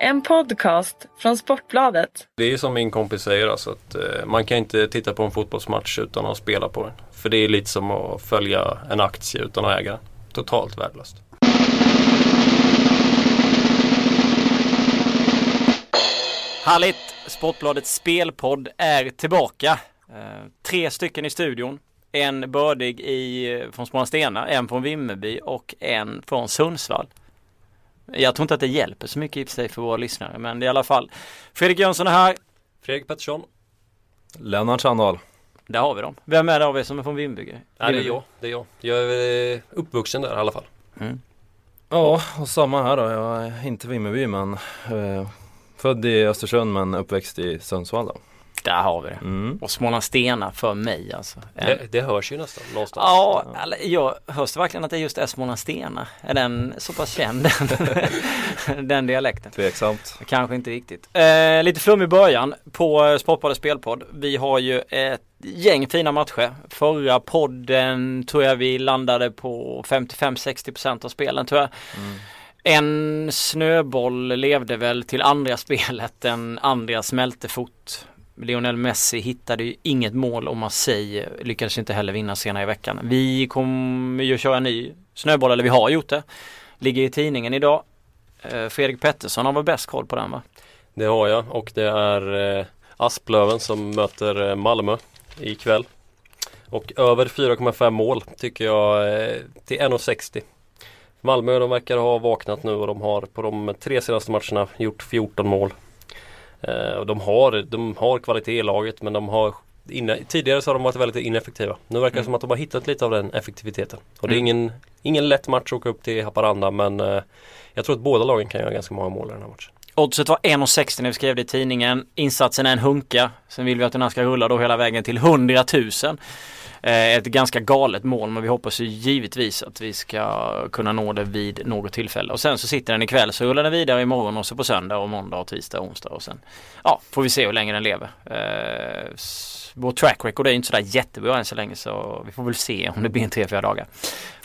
En podcast från Sportbladet. Det är som min kompis säger alltså att eh, man kan inte titta på en fotbollsmatch utan att spela på den. För det är lite som att följa en aktie utan att äga den. Totalt värdelöst. Härligt! Sportbladets spelpodd är tillbaka. Eh, tre stycken i studion. En bördig i, från Smålandsstena, en från Vimmerby och en från Sundsvall. Jag tror inte att det hjälper så mycket i sig för våra lyssnare men i alla fall. Fredrik Jönsson är här. Fredrik Pettersson. Lennart Sandahl. Där har vi dem. Vem är det av er som är från Vimmerby? Nej, det är jag. Det är jag. Jag är eh, uppvuxen där i alla fall. Mm. Ja, och samma här då. Jag är inte Vimmerby men eh, född i Östersund men uppväxt i Sundsvall då. Där har vi det. Mm. Och Smålandsstena för mig alltså. Det, det hörs ju nästan någonstans. Ja, eller, jag hörs det verkligen att det just är Smålandsstena? Är den så pass känd? Den, dialekten? Tveksamt. Kanske inte riktigt. Eh, lite flum i början på Sportbladets spelpodd. Vi har ju ett gäng fina matcher. Förra podden tror jag vi landade på 55-60% av spelen tror jag. En snöboll levde väl till andra spelet, den andra smälte fot. Lionel Messi hittade ju inget mål och Marseille lyckades inte heller vinna senare i veckan. Vi kommer ju köra en ny snöboll, eller vi har gjort det. Ligger i tidningen idag. Eh, Fredrik Pettersson har väl bäst koll på den va? Det har jag och det är eh, Asplöven som möter eh, Malmö ikväll. Och över 4,5 mål tycker jag till 1,60. Malmö de verkar ha vaknat nu och de har på de tre senaste matcherna gjort 14 mål. Eh, och de, har, de har kvalitet i laget men de har inne, Tidigare så har de varit väldigt ineffektiva. Nu verkar det som att de har hittat lite av den effektiviteten. Och det är Mm. ingen, ingen lätt match att åka upp till Haparanda men eh, jag tror att båda lagen kan göra ganska många mål i den här matchen. Oddset var 1,60 när vi skrev det i tidningen. Insatsen är en hunka. Sen vill vi att den här ska rulla då hela vägen till 100 000. Eh, ett ganska galet mål men vi hoppas ju givetvis att vi ska kunna nå det vid något tillfälle. Och sen så sitter den ikväll så rullar den vidare imorgon och så på söndag och måndag och tisdag och onsdag och sen ja, får vi se hur länge den lever. Eh, vår track record är inte sådär jättebra än så länge så vi får väl se om det blir en 3-4 dagar.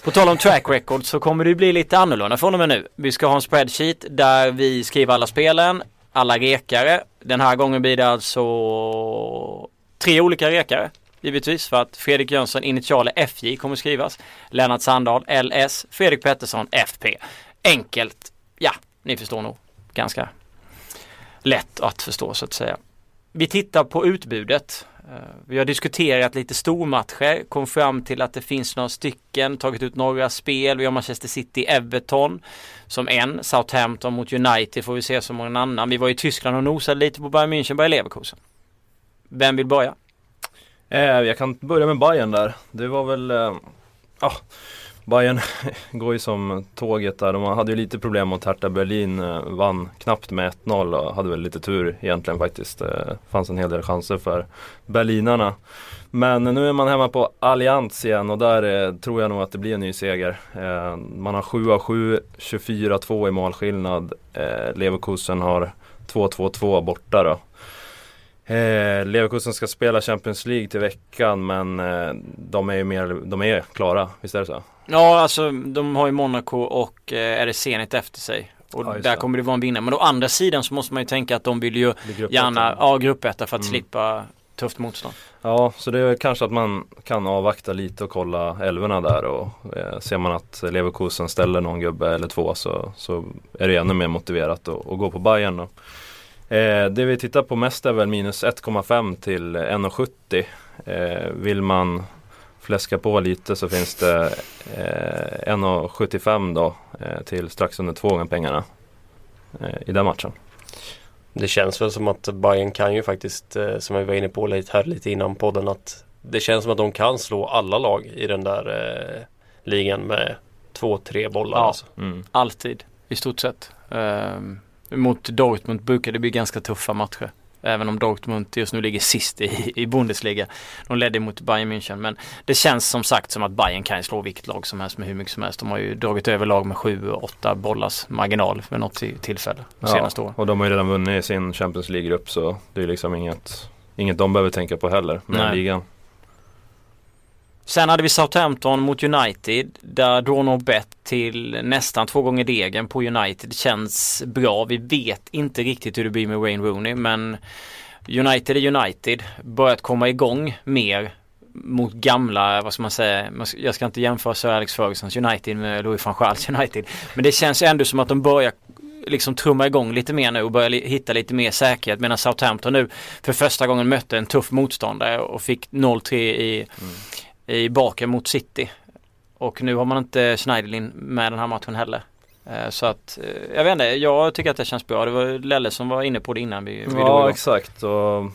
På tal om track record så kommer det bli lite annorlunda från och med nu. Vi ska ha en spreadsheet där vi skriver alla spelen, alla rekare. Den här gången blir det alltså tre olika rekare. Givetvis för att Fredrik Jönsson initialer FJ kommer skrivas. Lennart Sandahl LS, Fredrik Pettersson FP. Enkelt, ja, ni förstår nog. Ganska lätt att förstå så att säga. Vi tittar på utbudet. Eh, vi har diskuterat lite stormatcher, kom fram till att det finns några stycken, tagit ut några spel. Vi har Manchester City, Everton som en, Southampton mot United får vi se som en annan. Vi var i Tyskland och nosade lite på Bayern München, Bayer Leverkusen. Vem vill börja? Eh, jag kan börja med Bayern där. Det var väl, eh, ja, Bayern går ju som tåget där. De hade ju lite problem mot Hertha Berlin, eh, vann knappt med 1-0 och hade väl lite tur egentligen faktiskt. Det fanns en hel del chanser för berlinarna. Men nu är man hemma på Allianz igen och där eh, tror jag nog att det blir en ny seger. Eh, man har 7 av 7, 24-2 i målskillnad. Eh, Leverkusen har 2-2-2 borta då. Eh, Leverkusen ska spela Champions League till veckan men eh, de är ju mer, de är klara, visst är det så? Ja, alltså de har ju Monaco och eh, är det Zenit efter sig. Och Ja, där kommer det vara en vinnare. Men å andra sidan så måste man ju tänka att de vill ju gärna, ja gruppetta för att Mm. slippa tufft motstånd. Ja, så det är kanske att man kan avvakta lite och kolla älvorna där och eh, ser man att Leverkusen ställer någon gubbe eller två så, så är det ännu mer motiverat att, att gå på Bayern då. Eh, det vi tittar på mest är väl minus 1,5 till 1,70. Eh, vill man fläska på lite så finns det eh, 1,75 då eh, till strax under två gånger pengarna eh, i den matchen. Det känns väl som att Bayern kan ju faktiskt, eh, som vi var inne på lite här lite innan podden, att det känns som att de kan slå alla lag i den där eh, ligan med två, tre bollar. Ja. Alltså. Mm. Alltid, i stort sett. Ehm, mot Dortmund brukar det bli ganska tuffa matcher. Även om Dortmund just nu ligger sist i, i Bundesliga. De ledde mot Bayern München. Men det känns som sagt som att Bayern kan slå vilket lag som helst med hur mycket som helst. De har ju dragit över lag med 7-8 bollars marginal för något till- tillfälle de senaste åren. och de har ju redan vunnit sin Champions League-grupp så det är liksom inget, inget de behöver tänka på heller med Nej. ligan. Sen hade vi Southampton mot United där draw Bett till nästan två gånger degen på United känns bra. Vi vet inte riktigt hur det blir med Wayne Rooney men United är United. Börjat komma igång mer mot gamla, vad ska man säga, jag ska inte jämföra Sir Alex Fergusons United med Louis van Gaals United. Men det känns ändå som att de börjar liksom trumma igång lite mer nu och börja hitta lite mer säkerhet medan Southampton nu för första gången mötte en tuff motståndare och fick 0-3 i, mm i baken mot City. Och nu har man inte Schneiderlin med den här matchen heller. Eh, så att, eh, jag vet inte, jag tycker att det känns bra. Det var Lelle som var inne på det innan vi, vi Ja exakt och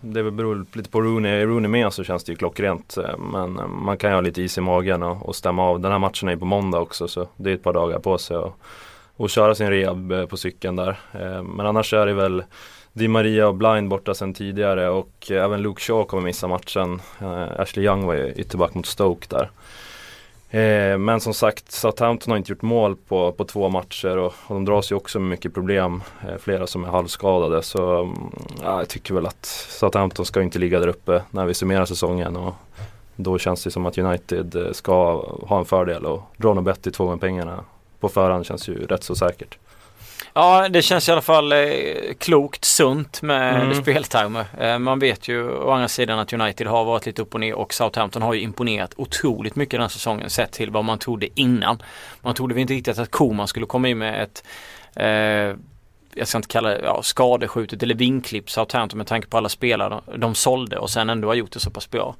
det beror lite på Rooney. Är Rooney med så känns det ju klockrent. Eh, men man kan ju ha lite is i magen och, och stämma av. Den här matchen är ju på måndag också så det är ett par dagar på sig. Och, och köra sin rehab på cykeln där. Men annars är det väl Di Maria och Blind borta sedan tidigare och eh, även Luke Shaw kommer missa matchen. Eh, Ashley Young var ju ytterback mot Stoke där. Eh, men som sagt, Southampton har inte gjort mål på, på två matcher och, och de dras ju också med mycket problem. Eh, flera som är halvskadade så mm, ja, jag tycker väl att Southampton ska inte ligga där uppe när vi summerar säsongen. Och då känns det som att United eh, ska ha en fördel och dra något bett i två gånger pengarna på förhand känns ju rätt så säkert. Ja, det känns i alla fall eh, klokt, sunt med mm. speltimer. Eh, man vet ju å andra sidan att United har varit lite upp och ner och Southampton har ju imponerat otroligt mycket den här säsongen sett till vad man trodde innan. Man trodde inte riktigt att Koman skulle komma in med ett eh, jag ska inte kalla det ja, skadeskjutet eller vinklipp Southampton med tanke på alla spelare de, de sålde och sen ändå har gjort det så pass bra.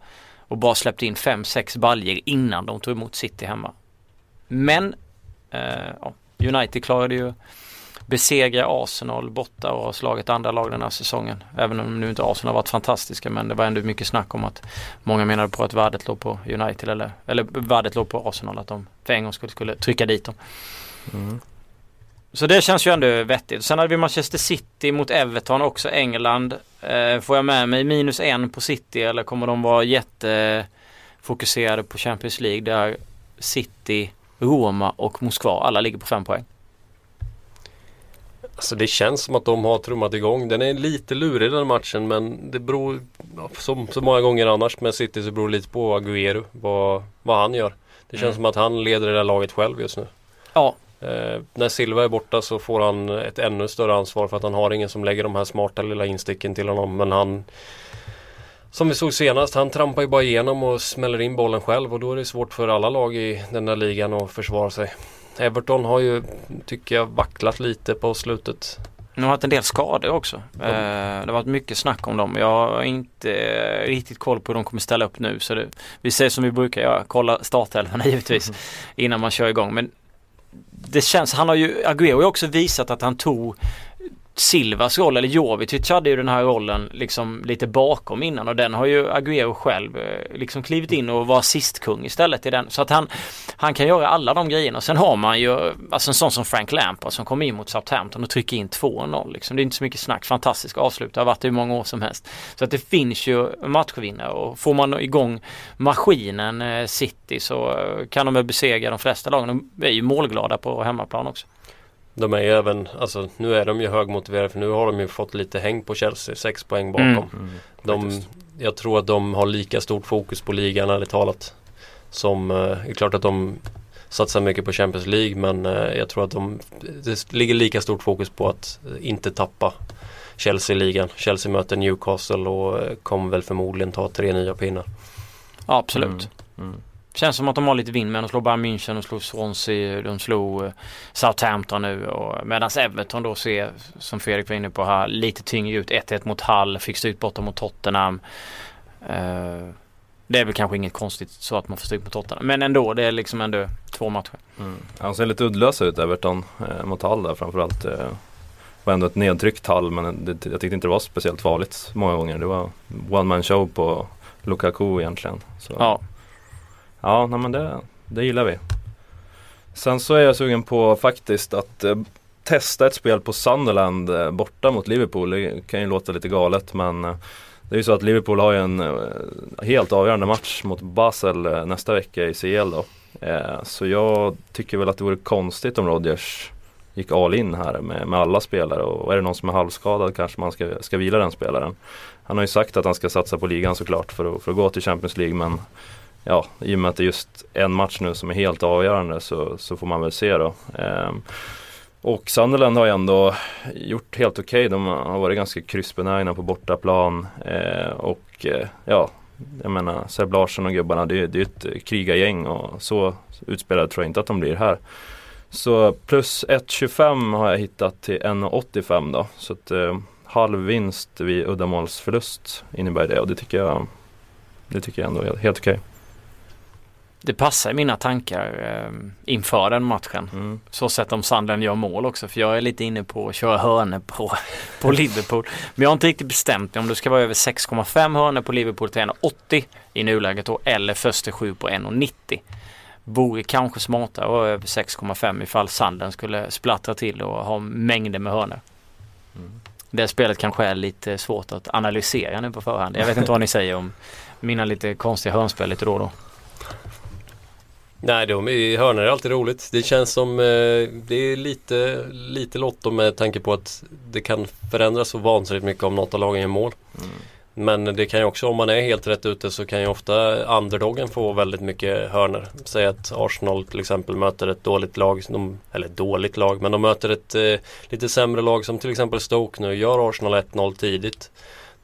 Och bara släppt in 5-6 baljer innan de tog emot City hemma. Men eh, ja, United klarade ju besegra Arsenal borta och har slagit andra lag den här säsongen. Även om nu inte Arsenal har varit fantastiska men det var ändå mycket snack om att många menade på att värdet låg på United eller, eller värdet låg på Arsenal att de för en gång skulle, skulle trycka dit dem. Mm. Så det känns ju ändå vettigt. Sen hade vi Manchester City mot Everton också England. Eh, får jag med mig minus en på City eller kommer de vara jättefokuserade på Champions League där City, Roma och Moskva alla ligger på fem poäng? Alltså det känns som att de har trummat igång. Den är lite lurig den matchen men det beror som så många gånger annars med City så beror det lite på Aguero. Vad, vad han gör. Det känns mm. som att han leder det där laget själv just nu. Ja. Eh, när Silva är borta så får han ett ännu större ansvar för att han har ingen som lägger de här smarta lilla insticken till honom. Men han som vi såg senast, han trampar ju bara igenom och smäller in bollen själv och då är det svårt för alla lag i den där ligan att försvara sig. Everton har ju, tycker jag, vacklat lite på slutet. De har haft en del skador också. Mm. Eh, det har varit mycket snack om dem. Jag har inte riktigt koll på hur de kommer ställa upp nu. Så det, vi säger som vi brukar göra, kolla startelvorna givetvis mm. innan man kör igång. Men det känns, han har ju, Aguero har också visat att han tog Silvas roll, eller Jovic hade ju den här rollen liksom lite bakom innan och den har ju Agüero själv eh, liksom klivit in och var assistkung istället i den. Så att han, han kan göra alla de grejerna. Sen har man ju alltså en sån som Frank Lampard som kom in mot Southampton och trycker in 2-0 liksom. Det är inte så mycket snack. Fantastisk avslut. Det har varit det i många år som helst. Så att det finns ju matchvinnare och får man igång maskinen eh, City så eh, kan de väl besegra de flesta lagen. De är ju målglada på hemmaplan också. De är ju även, alltså nu är de ju högmotiverade för nu har de ju fått lite häng på Chelsea, sex poäng bakom. Mm. Mm, de, jag tror att de har lika stort fokus på ligan ärligt talat. Som, eh, det är klart att de satsar mycket på Champions League men eh, jag tror att de, det ligger lika stort fokus på att inte tappa Chelsea i ligan. Chelsea möter Newcastle och eh, kommer väl förmodligen ta tre nya pinnar. Ja, absolut. Mm. Känns som att de har lite vind med. De slår Bayern München, de slår Swansea, de slog eh, Southampton nu. Medan Everton då ser, som Fredrik var inne på här, lite tyngre ut. 1-1 mot Hall, fick stryk borta mot Tottenham. Uh, det är väl kanske inget konstigt så att man får stryk mot Tottenham. Men ändå, det är liksom ändå två matcher. Mm. Han ser lite uddlös ut Everton eh, mot Hall där framförallt. Eh, var ändå ett nedtryckt Hall men det, jag tyckte inte det var speciellt farligt många gånger. Det var one man show på Lukaku egentligen. Så. Ja. Ja, nej, men det, det gillar vi. Sen så är jag sugen på faktiskt att eh, testa ett spel på Sunderland eh, borta mot Liverpool. Det kan ju låta lite galet men eh, det är ju så att Liverpool har ju en eh, helt avgörande match mot Basel eh, nästa vecka i CL då. Eh, så jag tycker väl att det vore konstigt om Rodgers gick all in här med, med alla spelare och är det någon som är halvskadad kanske man ska, ska vila den spelaren. Han har ju sagt att han ska satsa på ligan såklart för att, för att gå till Champions League men ja, i och med att det är just en match nu som är helt avgörande så, så får man väl se då. Ehm, och Sunderland har ju ändå gjort helt okej. Okay. De har varit ganska kryssbenägna på bortaplan. Ehm, och eh, ja, jag menar Seb Larsson och gubbarna det, det är ett krigargäng och så utspelade tror jag inte att de blir här. Så plus 1,25 har jag hittat till 1,85 då. Så att eh, halv vinst vid uddamålsförlust innebär det och det tycker jag Det tycker jag ändå är helt okej. Okay det passar mina tankar eh, inför den matchen. Mm. Så sett om Sandlen gör mål också för jag är lite inne på att köra hörnor på, på Liverpool. Men jag har inte riktigt bestämt mig om det ska vara över 6,5 hörnor på Liverpool till 1,80 i nuläget då eller första 7 på 1,90. Vore kanske smartare att vara över 6,5 ifall Sandlen skulle splattra till och ha mängder med hörnor. Mm. Det spelet kanske är lite svårt att analysera nu på förhand. Jag vet inte vad ni säger om mina lite konstiga hörnspel lite då och då. Nej, de hörnor är alltid roligt. Det känns som eh, det är lite, lite lotto med tanke på att det kan förändras så vansinnigt mycket om något av lagen gör mål. Mm. Men det kan ju också, om man är helt rätt ute så kan ju ofta underdogen få väldigt mycket hörnor. Säg att Arsenal till exempel möter ett dåligt lag, de, eller dåligt lag, men de möter ett eh, lite sämre lag som till exempel Stoke nu. Gör Arsenal 1-0 tidigt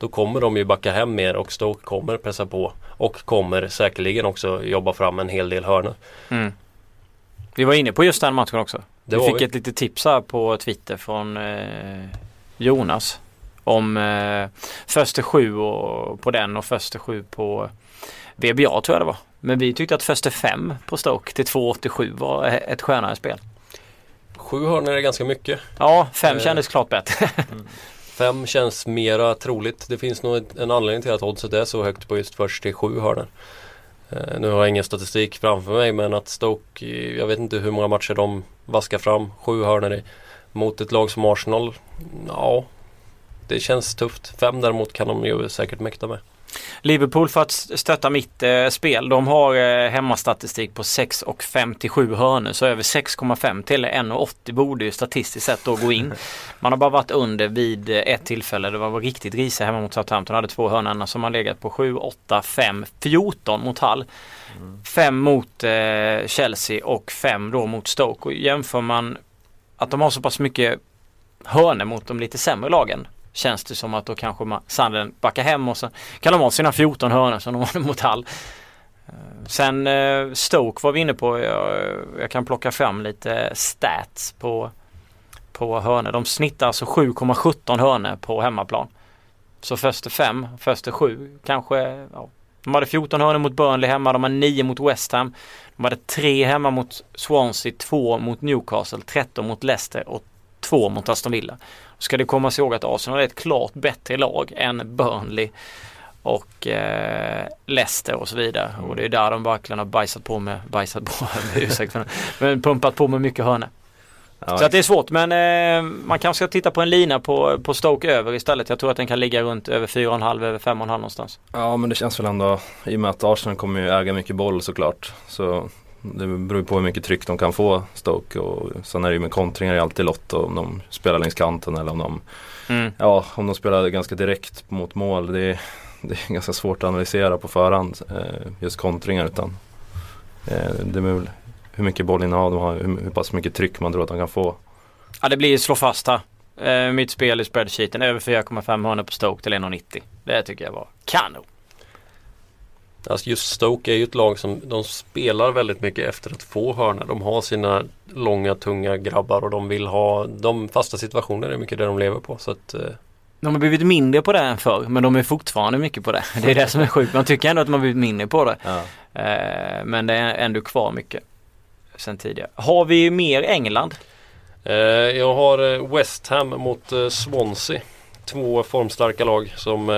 då kommer de ju backa hem mer och Stoke kommer pressa på och kommer säkerligen också jobba fram en hel del hörnor. Mm. Vi var inne på just den matchen också. Det vi fick vi. ett litet tips här på Twitter från eh, Jonas om eh, första sju och, på den och första sju på VBA tror jag det var. Men vi tyckte att första fem på Stoke till 2,87 var ett skönare spel. Sju hörnor är ganska mycket. Ja, fem eh. kändes klart bättre. mm. Fem känns mera troligt. Det finns nog en anledning till att oddset är så högt på just först till sju hörnor. Eh, nu har jag ingen statistik framför mig men att Stoke, jag vet inte hur många matcher de vaskar fram sju hörnor i. Mot ett lag som Arsenal, ja det känns tufft. Fem däremot kan de ju säkert mäkta med. Liverpool för att stötta mitt eh, spel. De har eh, hemmastatistik på 6,57 hörnor. Så över 6,5 till 1,80 borde ju statistiskt sett då gå in. Man har bara varit under vid eh, ett tillfälle. Det var riktigt risigt hemma mot Southampton. Hade två hörnor som har legat på 7, 8, 5, 14 mot Hall. 5 mot eh, Chelsea och 5 då mot Stoke. Och jämför man att de har så pass mycket hörnor mot de lite sämre lagen känns det som att då kanske man, Sanden backar hem och så kan de ha sina 14 hörnor som de har mot Hall. Eh, sen eh, Stoke var vi inne på. Jag, jag, kan plocka fram lite stats på, på hörnor. De snittar alltså 7,17 hörnor på hemmaplan. Så första fem, första sju kanske. Ja. De hade 14 hörnor mot Burnley hemma. De hade 9 mot West Ham. De hade 3 hemma mot Swansea, 2 mot Newcastle, 13 mot Leicester och 2 mot Aston Villa ska det komma ihåg att Arsenal är ett klart bättre lag än Burnley och eh, Leicester och så vidare. Mm. Och det är där de verkligen har bajsat på med, bajsat på med ursäkt men pumpat på med mycket hörnor. Ja, så att det är svårt men eh, man kanske ska titta på en lina på, på Stoke över istället. Jag tror att den kan ligga runt över 4,5 över 5,5 någonstans. Ja men det känns väl ändå i och med att Arsenal kommer ju äga mycket boll såklart. Så det beror på hur mycket tryck de kan få Stoke och sen är det ju med kontringar är alltid lott om de spelar längs kanten eller om de mm. Ja, om de spelar ganska direkt mot mål. Det är, det är ganska svårt att analysera på förhand eh, just kontringar utan eh, det är väl hur mycket bollinnehav de har, hur, hur pass mycket tryck man tror att de kan få. Ja det blir slå fast här. Eh, mitt spel i spreadsheeten över 4,5 hörnor på Stoke till 1,90. Det tycker jag var kanon. Alltså just Stoke är ju ett lag som de spelar väldigt mycket efter att få hörna. De har sina långa tunga grabbar och de vill ha de fasta situationer är mycket det de lever på. Så att, eh. De har blivit mindre på det än förr men de är fortfarande mycket på det. Det är det som är sjukt. Man tycker ändå att de har blivit mindre på det. Ja. Eh, men det är ändå kvar mycket sen tidigare. Har vi mer England? Eh, jag har West Ham mot Swansea. Två formstarka lag som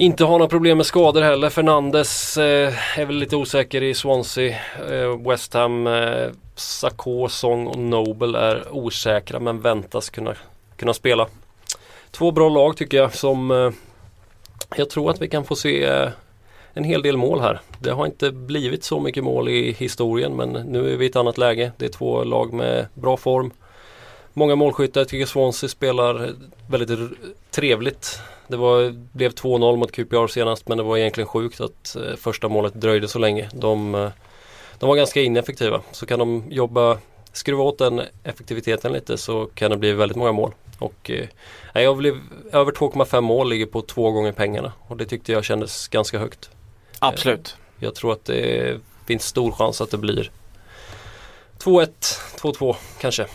inte har några problem med skador heller. Fernandes eh, är väl lite osäker i Swansea. Eh, West Ham, eh, Sakho, Song och Noble är osäkra men väntas kunna, kunna spela. Två bra lag tycker jag som eh, jag tror att vi kan få se eh, en hel del mål här. Det har inte blivit så mycket mål i historien men nu är vi i ett annat läge. Det är två lag med bra form. många målskyttar. Jag tycker Swansea spelar väldigt trevligt. Det var, blev 2-0 mot QPR senast men det var egentligen sjukt att eh, första målet dröjde så länge. De, eh, de var ganska ineffektiva. Så kan de jobba, skruva åt den effektiviteten lite så kan det bli väldigt många mål. Och eh, jag blev, över 2,5 mål ligger på två gånger pengarna och det tyckte jag kändes ganska högt. Absolut. Jag tror att det finns stor chans att det blir 2-1, 2-2 kanske.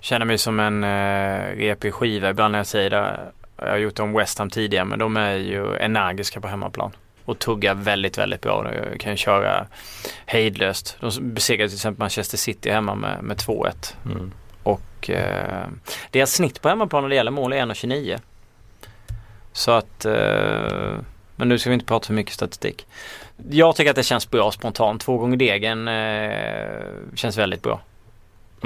Känner mig som en eh, repig skiva ibland när jag säger det. Jag har gjort det om West Ham tidigare men de är ju energiska på hemmaplan. Och tuggar väldigt, väldigt bra. De kan köra hejdlöst. De besegrade till exempel Manchester City hemma med, med 2-1. Mm. Och eh, deras snitt på hemmaplan när det gäller mål är 1,29. Så att, eh, men nu ska vi inte prata för mycket statistik. Jag tycker att det känns bra spontant. Två gånger degen eh, känns väldigt bra.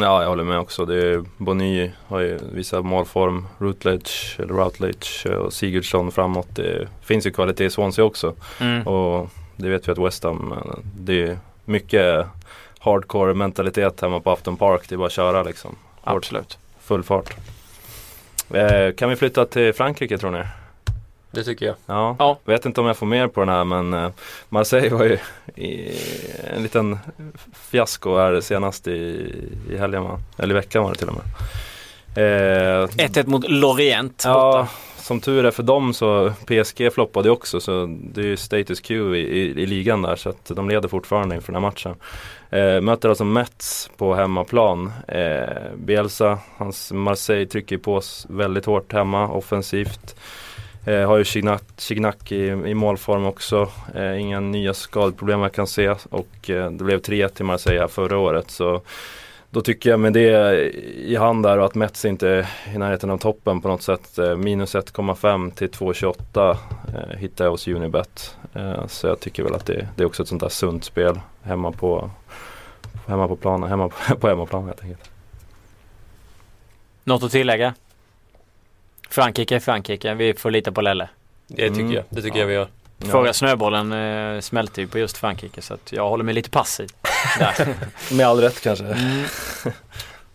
Ja, jag håller med också. Det är, Bonny har ju visat målform. Rutledge, eller Routledge och Sigurdsson framåt. Det finns ju kvalitet i Swansea också. Mm. Och det vet vi att West Ham, eh, det är mycket hardcore mentalitet hemma på Afton Park. Det är bara att köra liksom. Absolut. full fart. Eh, kan vi flytta till Frankrike tror ni? Det tycker jag. Ja. Ja. Vet inte om jag får mer på den här men eh, Marseille var ju i en liten fiasko här senast i, i helgen va? Eller i veckan var det till och med. Eh, 1-1 mot Lorient Ja, borta. som tur är för dem så PSG floppade också så det är ju status quo i, i, i ligan där så att de leder fortfarande inför den här matchen. Eh, möter alltså Mets på hemmaplan. Eh, Bielsa, hans Marseille trycker på oss väldigt hårt hemma offensivt. Eh, har ju Chignac i, i målform också. Eh, inga nya skadeproblem jag kan se och eh, det blev 3-1 till Marseille förra året. Så då tycker jag med det i hand där och att Mets inte är i närheten av toppen på något sätt. Eh, minus 1,5 till 2,28 eh, hittar jag hos Unibet. Eh, så jag tycker väl att det, det är också ett sånt där sunt spel hemma på, hemma på planen, hemma på, på hemmaplan helt enkelt. Något att tillägga? Frankrike är Frankrike. Vi får lita på Lelle. Det tycker Mm. jag. Det tycker Ja. jag vi gör. Förra snöbollen eh, smälte ju på just Frankrike så att jag håller mig lite passiv. Med all rätt kanske. Mm.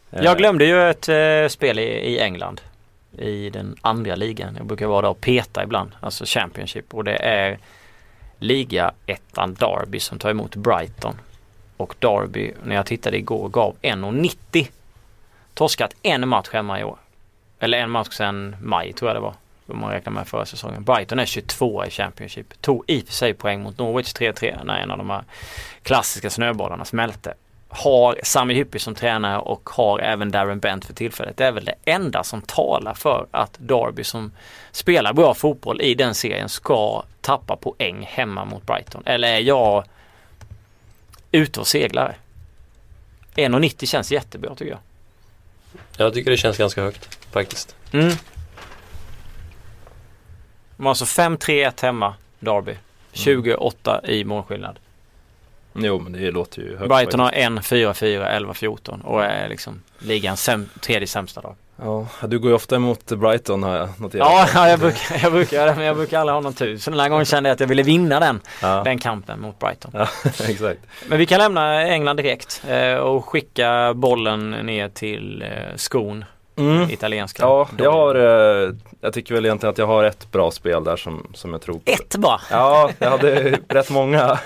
Jag glömde ju ett eh, spel i, i England. I den andra ligan. Jag brukar vara där och peta ibland. Alltså Championship. Och det är liga-ettan Derby som tar emot Brighton. Och Derby, när jag tittade igår, gav 1,90. Torskat en match hemma i år. Eller en match sedan maj tror jag det var. Om man räknar med förra säsongen. Brighton är 22 i Championship. Tog i och för sig poäng mot Norwich 3-3 när en av de här klassiska snöbollarna smälte. Har Sami Hyppie som tränare och har även Darren Bent för tillfället. Det är väl det enda som talar för att Derby som spelar bra fotboll i den serien ska tappa poäng hemma mot Brighton. Eller är jag ute och seglar? 1,90 känns jättebra tycker jag. Jag tycker det känns ganska högt faktiskt. Mm. De har alltså 5-3-1 hemma, Derby. 28 i målskillnad. Jo men det låter ju högt. Brighton har faktiskt. 1-4-4, 11-14 och är liksom ligans säm- tredje sämsta lag. Ja, du går ju ofta emot Brighton har jag noterat. Ja, ja jag, brukar, jag brukar göra det men jag brukar aldrig ha någon tur. Så den här gången kände jag att jag ville vinna den, ja. den kampen mot Brighton. ja exakt. Men vi kan lämna England direkt eh, och skicka bollen ner till eh, skon, Mm. italienska. Ja, jag har, eh, jag tycker väl egentligen att jag har ett bra spel där som, som jag tror på. Ett bara! Ja, jag hade rätt många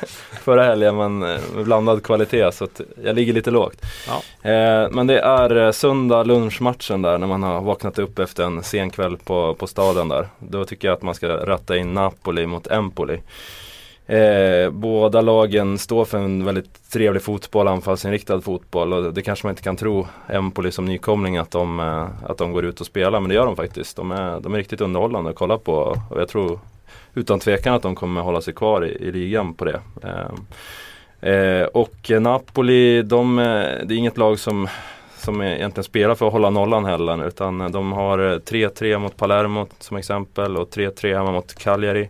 förra helgen men eh, med blandad kvalitet så att jag ligger lite lågt. Ja. Eh, men det är eh, söndag lunchmatchen där när man har vaknat upp efter en sen kväll på, på staden där. Då tycker jag att man ska ratta in Napoli mot Empoli. Eh, båda lagen står för en väldigt trevlig fotboll, anfallsinriktad fotboll och det kanske man inte kan tro Empoli som nykomling att de, eh, att de går ut och spelar men det gör de faktiskt. De är, de är riktigt underhållande att kolla på och jag tror utan tvekan att de kommer hålla sig kvar i, i ligan på det. Eh, eh, och Napoli, de, eh, det är inget lag som som egentligen spelar för att hålla nollan heller utan de har eh, 3-3 mot Palermo som exempel och 3-3 hemma mot Cagliari.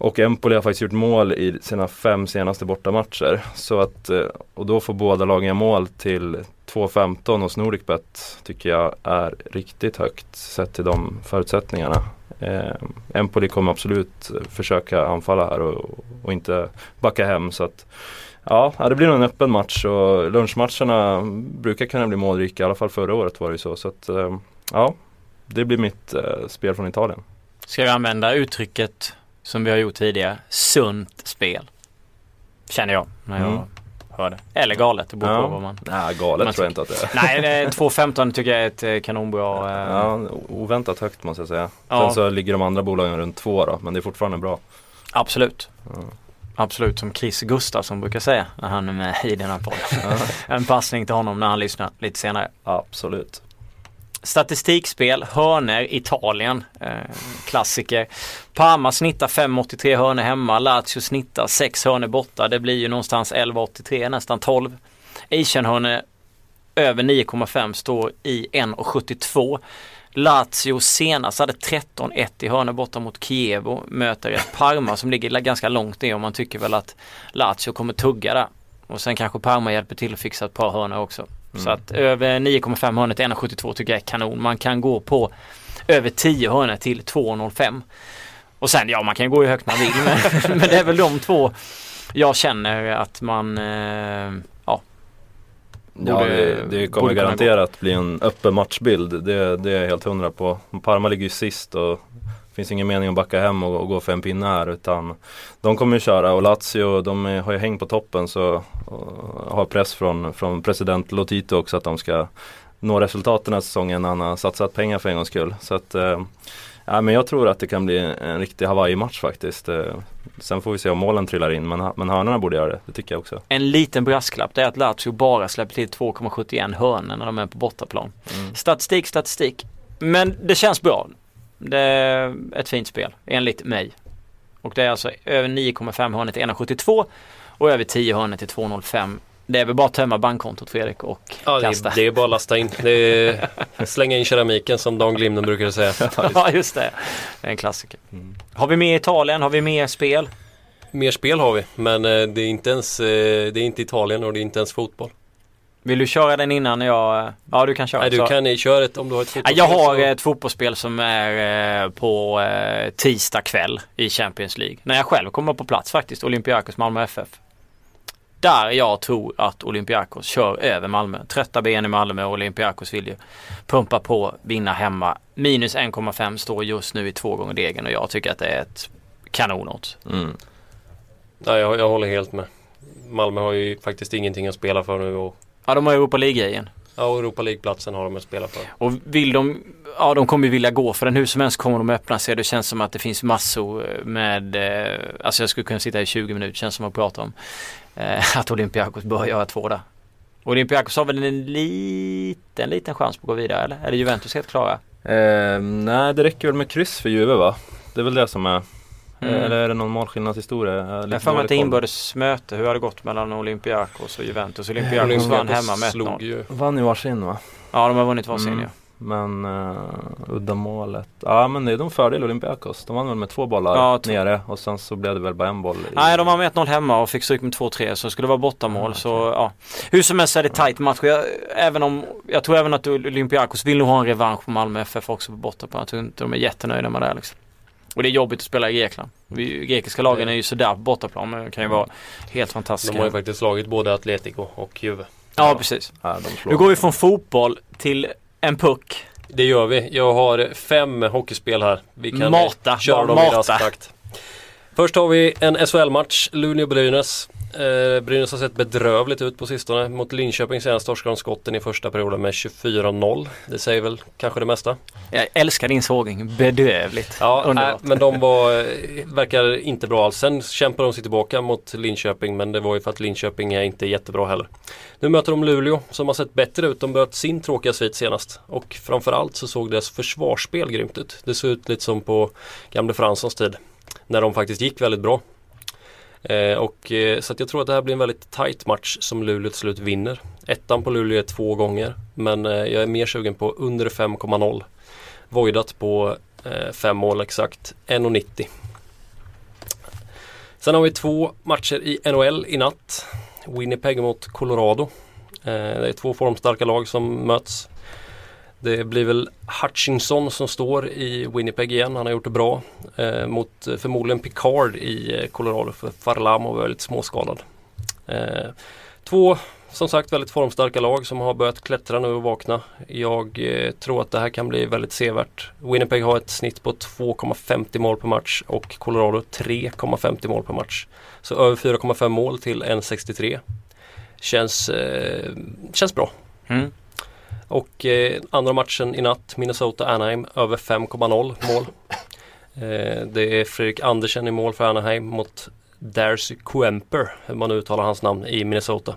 Och Empoli har faktiskt gjort mål i sina fem senaste bortamatcher. Så att, eh, och då får båda lagen göra mål till 2-15 hos Nordicbet tycker jag är riktigt högt sett till de förutsättningarna. Eh, Empoli kommer absolut försöka anfalla här och, och inte backa hem. Så att Ja, ja, det blir nog en öppen match och lunchmatcherna brukar kunna bli målrika. I alla fall förra året var det ju så. så att, eh, ja, det blir mitt eh, spel från Italien. Ska vi använda uttrycket som vi har gjort tidigare, sunt spel? Känner jag när jag Mm. hör det. Eller galet, det beror på Ja. vad man... Nej, galet Man tror jag inte att det är. Nej, det är 2.15 tycker jag är ett eh, kanonbra... eh, Ja, oväntat högt måste jag säga. Ja. Sen så ligger de andra bolagen runt två då, men det är fortfarande bra. Absolut. Ja. Absolut, som Chris Gustafsson brukar säga när han är med i den här podden. en passning till honom när han lyssnar lite senare. Absolut. Statistikspel, hörner, Italien. Eh, klassiker. Parma snittar 5,83 hörner hemma. Lazio snittar 6 hörner borta. Det blir ju någonstans 11,83 nästan 12. Asian-hörner över 9,5 står i 1,72. Lazio senast hade 13-1 i hörnor borta mot Kievo. Möter ett Parma som ligger ganska långt ner och man tycker väl att Lazio kommer tugga där. Och sen kanske Parma hjälper till att fixa ett par hörnor också. Så att över 9,5 hörnor till 1,72 tycker jag är kanon. Man kan gå på över 10 hörnor till 2,05. Och sen ja man kan gå hur högt man vill men, men det är väl de två jag känner att man eh, ja, Ja, Borde- det, det kommer garanterat bli en öppen matchbild. Det, det är jag helt hundra på. Parma ligger ju sist och finns ingen mening att backa hem och, och gå för en pinne här utan de kommer ju köra och Lazio de är, har ju häng på toppen så har press från, från president Lotito också att de ska nå resultat den här säsongen. Han har satsat pengar för en gångs skull. Så att, eh, ja, men jag tror att det kan bli en riktig Hawaii-match faktiskt. Eh, sen får vi se om målen trillar in men, men hörnorna borde göra det. Det tycker jag också. En liten brasklapp det är att Lazio bara släpper till 2,71 hörnor när de är på bortaplan. Mm. Statistik, statistik. Men det känns bra. Det är ett fint spel enligt mig. Och det är alltså över 9,5 hörnor till 1,72 och över 10 hörnor till 2,05. Det är väl bara att tömma bankkontot Fredrik och Ja, kasta. det, är bara att lasta in. Det är, slänga in keramiken som Dan Glimnen brukade säga. Ja just det. Det är en klassiker. Mm. Har vi mer Italien? Har vi mer spel? Mer spel har vi, men eh, det är inte ens eh, det är inte Italien och det är inte ens fotboll. Vill du köra den innan jag... Ja du kan köra. Nej, du Så- kan köra ett om du har ett fotbollsspel. jag har så- ett fotbollsspel som är eh, på eh, tisdag kväll i Champions League. När jag själv kommer på plats faktiskt, Olympiakos Malmö FF. Där jag tror att Olympiakos kör över Malmö. Trötta ben i Malmö och Olympiakos vill ju pumpa på, vinna hemma. Minus 1,5 står just nu i två gånger degen och jag tycker att det är ett kanonodds. Mm. Ja, jag, jag håller helt med. Malmö har ju faktiskt ingenting att spela för nu och Ja, de har Europa League-grejen. ja, och Europa League-platsen har de att spela för. Och vill de, ja de kommer ju vilja gå för den hur som helst kommer de öppna sig. Det känns som att det finns massor med, eh, alltså jag skulle kunna sitta i 20 minuter känns som att prata om eh, att Olympiakos bör göra två där. Olympiakos har väl en liten, liten chans på att gå vidare eller? Är det Juventus helt klara? Eh, nej, det räcker väl med kryss för Juve va? Det är väl det som är Mm. Eller är det någon målskillnadshistoria? Jag har Jag har för mig att det inbördes möte. Hur har det gått mellan Olympiakos och Juventus? Olympiakos Olympiakos vann hemma med slog 1-0. ju Vann ju varsin va? Ja, de har vunnit varsin Mm. ja. Men uh, uddamålet. Ja men det är de fördel Olympiakos. De vann väl med två bollar Ja, nere och sen så blev det väl bara en boll. i- Nej, de var med 1-0 hemma och fick stryk med 2-3 så skulle det vara bortamål. Ah, Så ja. Hur som helst är det tight match. Jag, även om, jag tror även att Olympiakos vill nog ha en revansch på Malmö FF också på bortaplan. Jag tror inte de är jättenöjda med det liksom. Och det är jobbigt att spela i Grekland. Vi, grekiska lagen är ju sådär på bortaplan men det kan ju vara helt fantastiska. De har ju faktiskt slagit både Atletico och Juve. Ja, precis. Ja, de slår. Nu går vi från fotboll till en puck. Det gör vi. Jag har fem hockeyspel här. Vi kan Mata, köra dem i mata. rask takt. Först har vi en SHL-match, Luleå-Brynäs. Eh, Brynäs har sett bedrövligt ut på sistone. Mot Linköping senast torskade de skotten i första perioden med 24-0. Det säger väl kanske det mesta. Jag älskar din sågning. Bedrövligt. Ja, äh, men de var, eh, verkar inte bra alls. Sen kämpade de sig tillbaka mot Linköping men det var ju för att Linköping är inte jättebra heller. Nu möter de Luleå som har sett bättre ut. De bröt sin tråkiga svit senast. Och framförallt så såg deras försvarsspel grymt ut. Det såg ut lite som på gamle Franssons tid. När de faktiskt gick väldigt bra. Eh, och, eh, så att jag tror att det här blir en väldigt tight match som Luleå till slut vinner. Ettan på Luleå är två gånger. Men eh, jag är mer sugen på under 5,0. Voidat på eh, fem mål exakt. 1,90. Sen har vi två matcher i NHL i natt. Winnipeg mot Colorado. Eh, det är två formstarka lag som möts. Det blir väl Hutchinson som står i Winnipeg igen. Han har gjort det bra. Eh, mot eh, förmodligen Picard i eh, Colorado för Farlamo var väldigt småskadad. Eh, två som sagt väldigt formstarka lag som har börjat klättra nu och vakna. Jag eh, tror att det här kan bli väldigt sevärt. Winnipeg har ett snitt på 2,50 mål per match och Colorado 3,50 mål per match. Så över 4,5 mål till 1,63. Känns, eh, känns bra. Mm. Och eh, andra matchen i natt, Minnesota-Anaheim, över 5,0 mål. Eh, det är Fredrik Andersen i mål för Anaheim mot Darcy Kuemper, hur man uttalar hans namn, i Minnesota.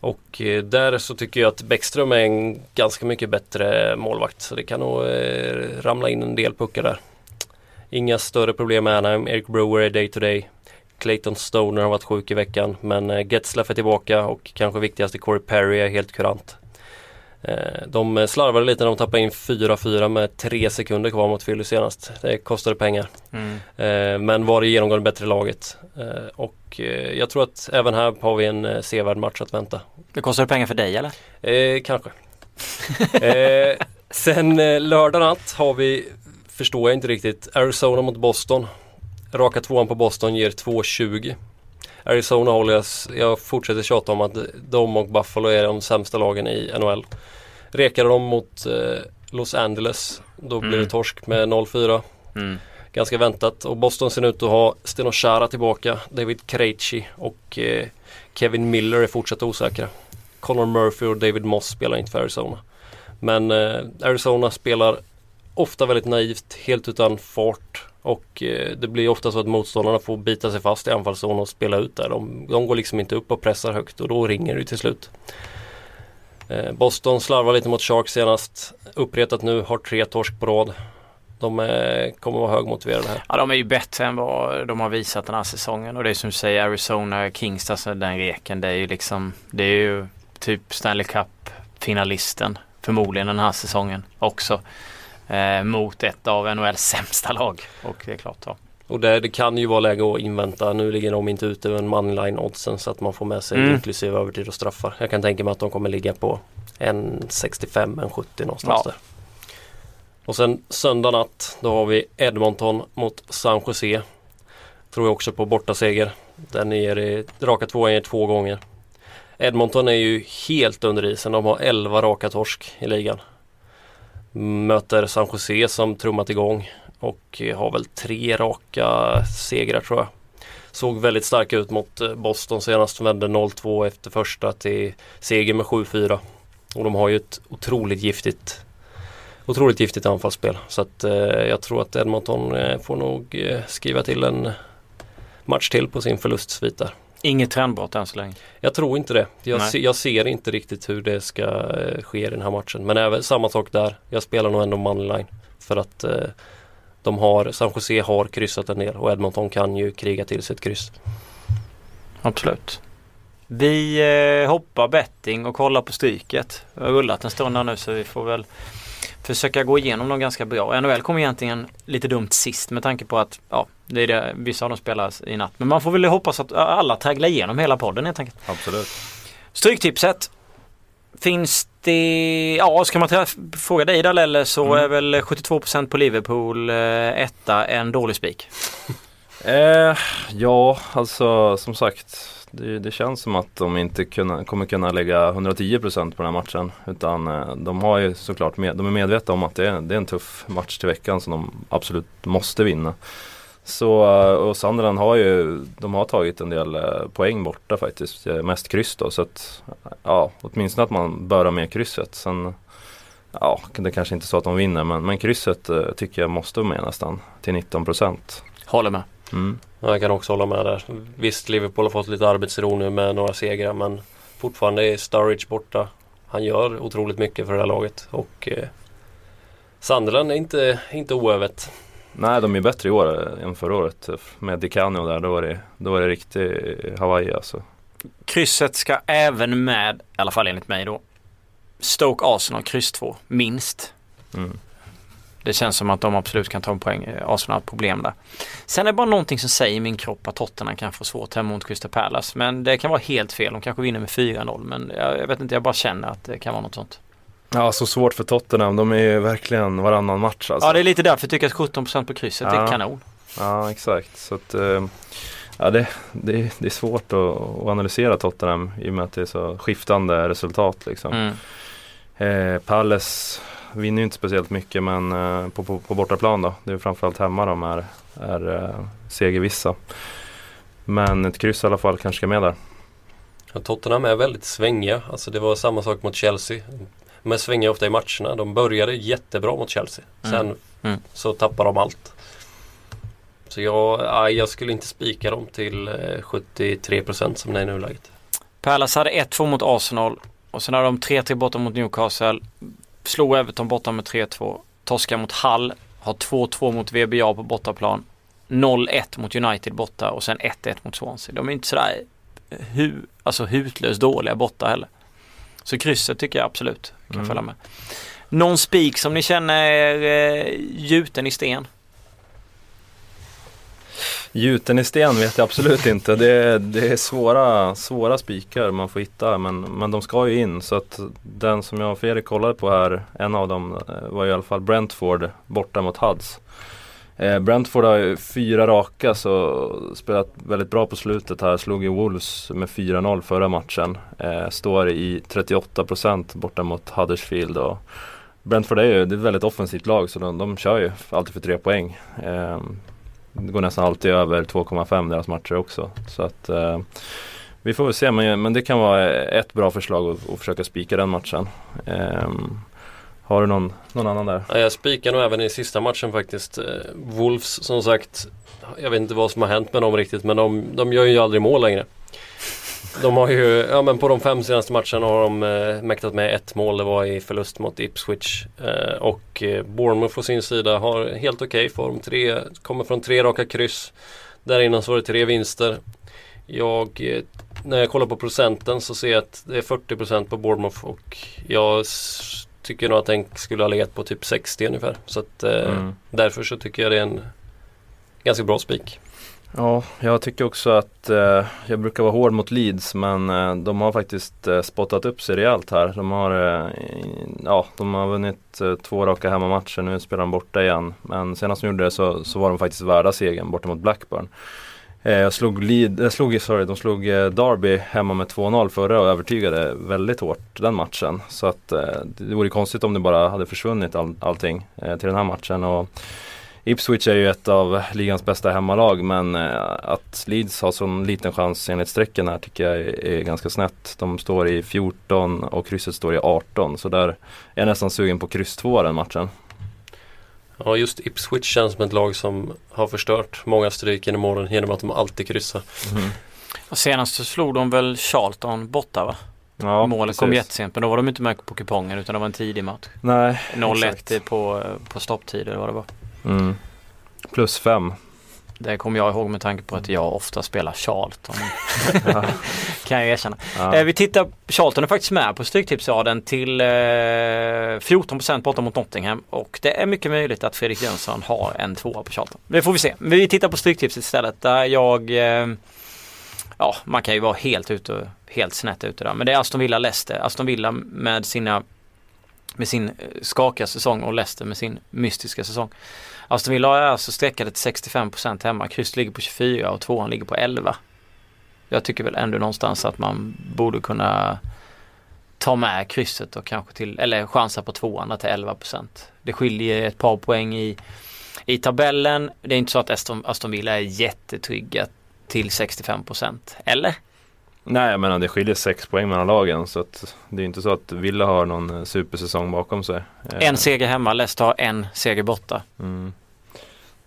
Och eh, där så tycker jag att Bäckström är en ganska mycket bättre målvakt. Så det kan nog eh, ramla in en del puckar där. Inga större problem med Anaheim. Eric Brewer är day to day. Clayton Stoner har varit sjuk i veckan men eh, Getzlaff är tillbaka och kanske viktigast är Corey Perry är helt kurant. Eh, De slarvade lite när de tappade in 4-4 med tre sekunder kvar mot Philly senast. Det kostade pengar. Mm. Eh, Men var det genomgående bättre laget. Eh, Och jag tror att även här har vi en sevärd match att vänta. Det kostar det pengar för dig eller? Eh, kanske. eh, sen lördag natt har vi, förstår jag inte riktigt, Arizona mot Boston. Raka tvåan på Boston ger 2,20. Arizona håller jag, jag fortsätter tjata om att de och Buffalo är de sämsta lagen i NHL. Rekar de mot eh, Los Angeles, då blir Mm. det torsk med 0-4. Mm. Ganska väntat och Boston ser ut att ha Steno Chara tillbaka, David Krejci och eh, Kevin Miller är fortsatt osäkra. Connor Murphy och David Moss spelar inte för Arizona. Men eh, Arizona spelar ofta väldigt naivt, helt utan fart och eh, det blir ofta så att motståndarna får bita sig fast i anfallszon och spela ut där. De, de går liksom inte upp och pressar högt och då ringer det till slut. Eh, Boston slarvar lite mot Sharks senast. Uppretat nu, har tre torsk på rad. De är, kommer vara högmotiverade här. Ja de är ju bättre än vad de har visat den här säsongen och det är som du säger Arizona Kings, alltså den reken det är ju liksom Det är ju typ Stanley Cup finalisten förmodligen den här säsongen också. Eh, mot ett av NHLs sämsta lag och det är klart ja. Och det, det kan ju vara läge att invänta. Nu ligger de inte ute med en moneyline oddsen så att man får med sig Mm. inklusive övertid och straffar. Jag kan tänka mig att de kommer ligga på en 65, en 70 någonstans Ja. där. Och sen söndag natt då har vi Edmonton mot San Jose. Tror jag också på bortaseger. Den i- raka tvåan ger två gånger. Edmonton är ju helt under isen. De har 11 raka torsk i ligan. Möter San Jose som trummat igång och har väl tre raka segrar tror jag. Såg väldigt starka ut mot eh, Boston senast. Vände 0-2 efter första till seger med 7-4. Och de har ju ett otroligt giftigt Otroligt giftigt anfallsspel. Så att eh, jag tror att Edmonton eh, får nog eh, skriva till en match till på sin förlustsvit där. Inget trendbrott än så länge. Jag tror inte det. Jag, se, jag ser inte riktigt hur det ska eh, ske i den här matchen. Men även samma sak där. Jag spelar nog ändå moneyline. För att eh, de har, San Jose har kryssat en del och Edmonton kan ju kriga till sig ett kryss. Absolut. Vi eh, hoppar betting och kollar på Stryket. Vi har rullat en stund här nu så vi får väl försöka gå igenom dem ganska bra. NHL kom egentligen lite dumt sist med tanke på att ja, det är det, vissa av dem spelar i natt. Men man får väl hoppas att alla tragglar igenom hela podden helt enkelt. Absolut. Stryktipset. Finns det, ja ska man fråga dig Dalle eller så Mm. är väl 72% på Liverpool eh, etta en dålig spik. Eh, ja, alltså som sagt. Det, det känns som att de inte kunna, kommer kunna lägga 110% på den här matchen. Utan eh, de har ju såklart med, de är medvetna om att det är, det är en tuff match till veckan som de absolut måste vinna. Så, eh, och Sunderland har ju, de har tagit en del eh, poäng borta faktiskt. Mest kryss då. Så att, ja, åtminstone att man bör ha med krysset. Sen, ja, det kanske inte är så att de vinner men, men krysset tycker jag måste vara med nästan till 19%. Håller med. Mm. Jag kan också hålla med där. Visst, Liverpool har fått lite arbetsro nu med några segrar men fortfarande är Sturridge borta. Han gör otroligt mycket för det här laget och eh, Sunderland är inte, inte oövet. Nej, de är bättre i år än förra året. Med DiCanio där, då var det, då var det riktig Hawaii alltså. Krysset ska även med, i alla fall enligt mig då, Stoke Arsenal kryss 2, minst. Mm. Det känns som att de absolut kan ta en poäng. Eh, Arsenal har ett problem där. Sen är det bara någonting som säger i min kropp att Tottenham kan få svårt hemma mot Crystal Palace. Men det kan vara helt fel. De kanske vinner med 4-0. Men jag, jag vet inte, jag bara känner att det kan vara något sånt. Ja, så svårt för Tottenham. De är ju verkligen varannan match alltså. Ja, det är lite därför jag tycker att 17% på krysset Ja. är kanon. Ja, exakt. Så att, eh, Ja, det, det, det är svårt att, att analysera Tottenham i och med att det är så skiftande resultat. Liksom. Mm. Eh, Palace vinner ju inte speciellt mycket men eh, på, på, på bortaplan då. Det är framförallt hemma de är, är eh, segervissa. Men ett kryss i alla fall kanske ska med där. Ja, Tottenham är väldigt svängiga. Alltså det var samma sak mot Chelsea. De är svängiga ofta i matcherna. De började jättebra mot Chelsea. Sen Mm. Mm. så tappar de allt. Så jag, jag skulle inte spika dem till eh, 73% som det är i nuläget. Palace hade 1-2 mot Arsenal och sen hade de 3-3 borta mot Newcastle. Slog Everton borta med 3-2. Torska mot Hull. Har 2-2 mot VBA på bortaplan. 0-1 mot United borta och sen 1-1 mot Swansea. De är inte sådär hu, alltså hutlöst dåliga borta heller. Så krysset tycker jag absolut kan Mm. följa med. Någon spik som ni känner är eh, gjuten i sten? Gjuten i sten vet jag absolut inte. Det är, det är svåra, svåra spikar man får hitta men, men de ska ju in. Så att den som jag och Fredrik kollade på här, en av dem eh, var i alla fall Brentford borta mot Huds. Eh, Brentford har ju fyra raka så spelat väldigt bra på slutet här. Slog ju Wolves med 4-0 förra matchen. Eh, står i 38% borta mot Huddersfield. Och Brentford är ju det är ett väldigt offensivt lag så de, de kör ju alltid för tre poäng. Eh, det går nästan alltid över 2,5 deras matcher också. Så att eh, vi får väl se men, men det kan vara ett bra förslag att, att försöka spika den matchen. Eh, har du någon, någon annan där? Ja, jag spikar nog även i sista matchen faktiskt. Eh, Wolves som sagt. Jag vet inte vad som har hänt med dem riktigt men de, de gör ju aldrig mål längre. De har ju, ja men på de fem senaste matcherna har de eh, mäktat med ett mål. Det var i förlust mot Ipswich. Eh, och eh, Bournemouth på sin sida har helt okej form. Tre, kommer från tre raka kryss. Där innan så var det tre vinster. Jag, eh, när jag kollar på procenten så ser jag att det är 40% på Bournemouth och jag tycker nog att den skulle ha legat på typ 60 ungefär. Så att eh, Mm. därför så tycker jag det är en ganska bra spik. Ja, jag tycker också att eh, jag brukar vara hård mot Leeds men eh, de har faktiskt eh, spottat upp sig rejält här. De har, eh, ja, de har vunnit eh, två raka hemmamatcher, nu spelar de borta igen. Men senast de gjorde det så, så var de faktiskt värda segern borta mot Blackburn. Eh, jag slog, Lead, eh, slog, sorry, de slog eh, Derby hemma med 2-0 förra och övertygade väldigt hårt den matchen. Så att eh, det vore konstigt om det bara hade försvunnit all, allting eh, till den här matchen. Och Ipswich är ju ett av ligans bästa hemmalag men eh, att Leeds har sån liten chans enligt strecken här tycker jag är, ganska snett. De står i 14 och krysset står i 18 så där är jag nästan sugen på kryss 2 den matchen. Ja just Ipswich känns som ett lag som har förstört många stryk genom åren genom att de alltid kryssar. Och senast så slog de väl Charlton borta va? Ja, Målet kom precis. jättesent men då var de inte med på kupongen utan det var en tidig match. Nej, 0-1 exakt. på, på stopptider vad det var. Mm. Plus 5. Det kommer jag ihåg med tanke på att jag ofta spelar Charlton. Kan jag erkänna. Ja. Eh, vi tittar, Charlton är faktiskt med på Stryktipsraden till eh, 14% borta mot Nottingham och det är mycket möjligt att Fredrik Jönsson har en tvåa på Charlton. Det får vi se. Men vi tittar på Stryktipset istället där jag eh, Ja, man kan ju vara helt ute helt snett ute där. Men det är Aston Villa Leicester. Aston Villa med sina med sin eh, skakiga säsong och Leicester med sin mystiska säsong. Aston Villa är alltså streckade till 65% hemma. Kryss ligger på 24 och tvåan ligger på 11. Jag tycker väl ändå någonstans att man borde kunna ta med krysset och kanske till, eller chansa på tvåan där till 11%. Det skiljer ett par poäng i, i tabellen. Det är inte så att Aston, Aston Villa är jättetrygga till 65%. Eller? Nej jag menar det skiljer 6 poäng mellan lagen så att det är inte så att Villa har någon eh, supersäsong bakom sig. Eh, En seger hemma, Leicester har en seger borta. Mm.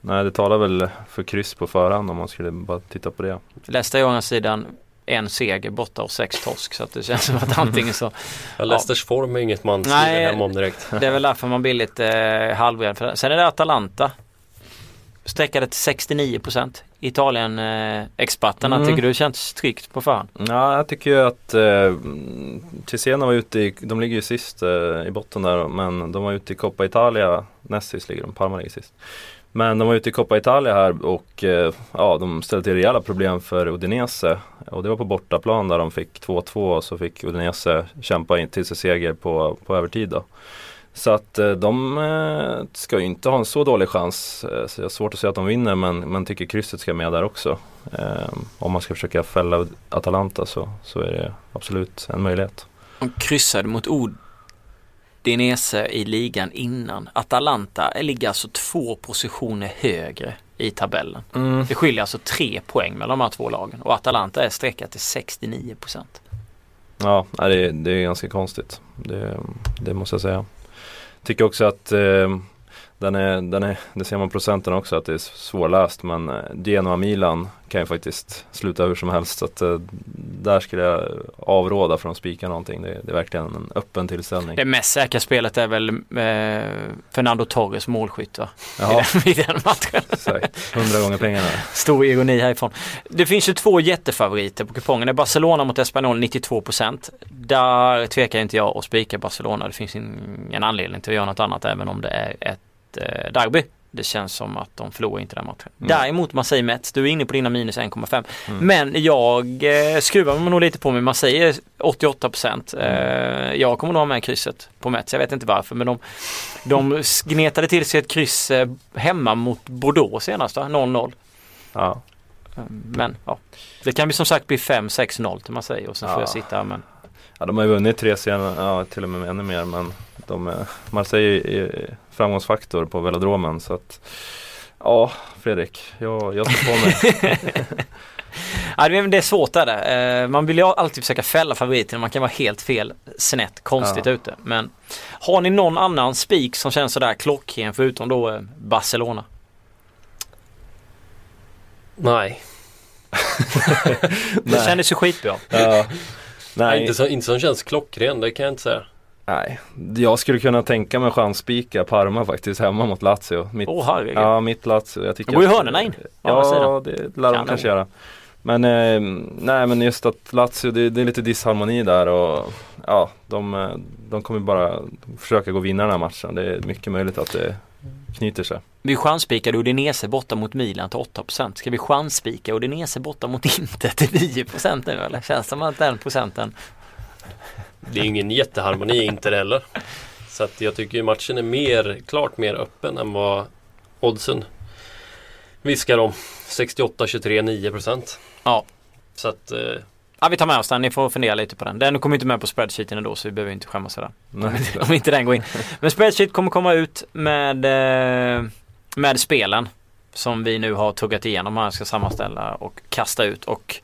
Nej det talar väl för kryss på förhand om man skulle bara titta på det. Leicester är å andra sidan en seger borta och sex torsk så att det känns som att antingen så Ja, Leicesters form är inget man skriver hem om direkt. Det är väl därför man blir lite eh, det. Sen är det Atalanta. Sträckade till 69%. Italien-experterna. Mm. Tycker du det känns tryggt på förhand? Ja, jag tycker ju att eh, Cesena var ute i, de ligger ju sist eh, i botten där men de var ute i Coppa Italia, näst sist ligger de, Parma ligger sist. Men de var ute i Coppa Italia här och eh, ja, de ställde till rejäla problem för Udinese. Och det var på bortaplan där de fick 2-2 och så fick Udinese kämpa in till sig seger på, på övertid då. Så att eh, de eh, ska ju inte ha en så dålig chans. Eh, Så jag har svårt att säga att de vinner men, men tycker krysset ska med där också. Om man ska försöka fälla Atalanta så, så är det absolut en möjlighet. De kryssade mot Udinese i ligan innan. Atalanta ligger alltså två positioner högre i tabellen. Mm. Det skiljer alltså tre poäng mellan de här två lagen och Atalanta är streckat till 69 procent. Ja, det, är- det är ganska konstigt. Det, det måste jag säga. Tycker också att eh, den är, den är, det ser man procenten också att det är svårläst men eh, Genoa-Milan kan ju faktiskt sluta hur som helst. Så att, eh, där skulle jag avråda från att spika någonting. Det, det är verkligen en öppen tillställning. Det mest säkra spelet är väl eh, Fernando Torres målskytt va? Jaha, I, den, I den matchen. exakt. Hundra gånger pengarna. Stor ironi härifrån. Det finns ju två jättefavoriter på kupongen. Det är Barcelona mot Espanyol 92%. Där tvekar inte jag att spika Barcelona. Det finns ingen anledning till att göra något annat även om det är ett eh, derby. Det känns som att de förlorar inte den matchen. Mm. Däremot Marseille Mets, du är inne på dina minus 1,5. Mm. Men jag eh, skruvar mig nog lite på mig. Marseille är 88%. Eh, jag kommer nog ha med krysset på Mets. Jag vet inte varför men de, de gnetade till sig ett kryss eh, hemma mot Bordeaux senast va? 0-0. Ja. Men ja, det kan ju som sagt bli 5-6-0 till Marseille och sen får Ja. jag sitta men ja, de har ju vunnit tre senare, ja till och med ännu mer men de, är- Marseille är framgångsfaktor på velodromen så att Ja Fredrik, jag, jag tar på mig. ja, det är- svårt där. Eh, Man vill ju alltid försöka fälla favoriten. Man kan vara helt fel, snett, konstigt Ja. ute. Men har ni någon annan spik som känns sådär klockren förutom då eh, Barcelona? Nej, Det kändes ju skitbra. Ja. Nej. Nej, Inte, så, inte som känns klockren, det kan jag inte säga. Nej, jag skulle kunna tänka mig chansspika Parma faktiskt hemma mot Lazio. Mitt, Åh herregud. ja, mitt Lazio. Jag tycker går ju hörnorna in, Ja, det lär de kanske göra. Men eh, nej men just att Lazio, det, det är lite disharmoni där och ja, de, de kommer bara försöka gå och vinna den här matchen. Det är mycket möjligt att det knyter sig. Vi chansspikade Udinese borta mot Milan till 8%. Ska vi chansspika Udinese borta mot Inter till 9% nu eller? Känns det som att den procenten Det är ju ingen jätteharmoni inte heller. Så att jag tycker matchen är mer, klart mer öppen än vad oddsen viskar om. 68-23, 9%. Ja. Så att eh, Ja vi tar med oss den, ni får fundera lite på den. Den kommer inte med på spreadsheeten ändå så vi behöver inte skämmas för den. Om inte den går in. Men spreadsheet kommer komma ut med, eh, med spelen. Som vi nu har tuggat igenom här, ska sammanställa och kasta ut. Och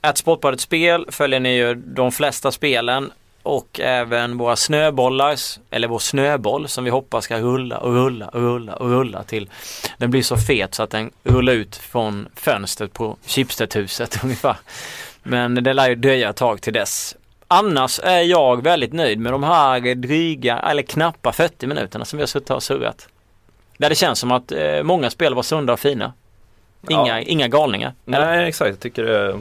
att Sportbladet Spel följer ni ju de flesta spelen och även våra snöbollar, eller vår snöboll som vi hoppas ska rulla och rulla och rulla och rulla till den blir så fet så att den rullar ut från fönstret på Schibstedhuset ungefär. Men det lär ju dröja ett tag till dess. Annars är jag väldigt nöjd med de här dryga, eller knappa 40 minuterna som vi har suttit och surrat. Där det känns som att eh, många spel var sunda och fina. Inga, Ja. inga galningar. eller? Nej exakt, jag tycker det,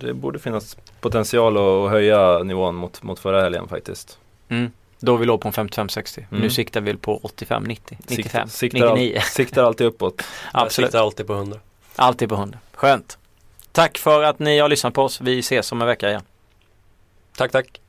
det borde finnas potential att höja nivån mot, mot förra helgen faktiskt. Mm. Då vi låg på en 55-60. Mm. Nu siktar vi på 85-90, 95, Sikt- siktar, 99. all, siktar alltid uppåt. jag Absolut. siktar alltid på 100. Alltid på 100. Skönt. Tack för att ni har lyssnat på oss. Vi ses om en vecka igen. Tack, tack.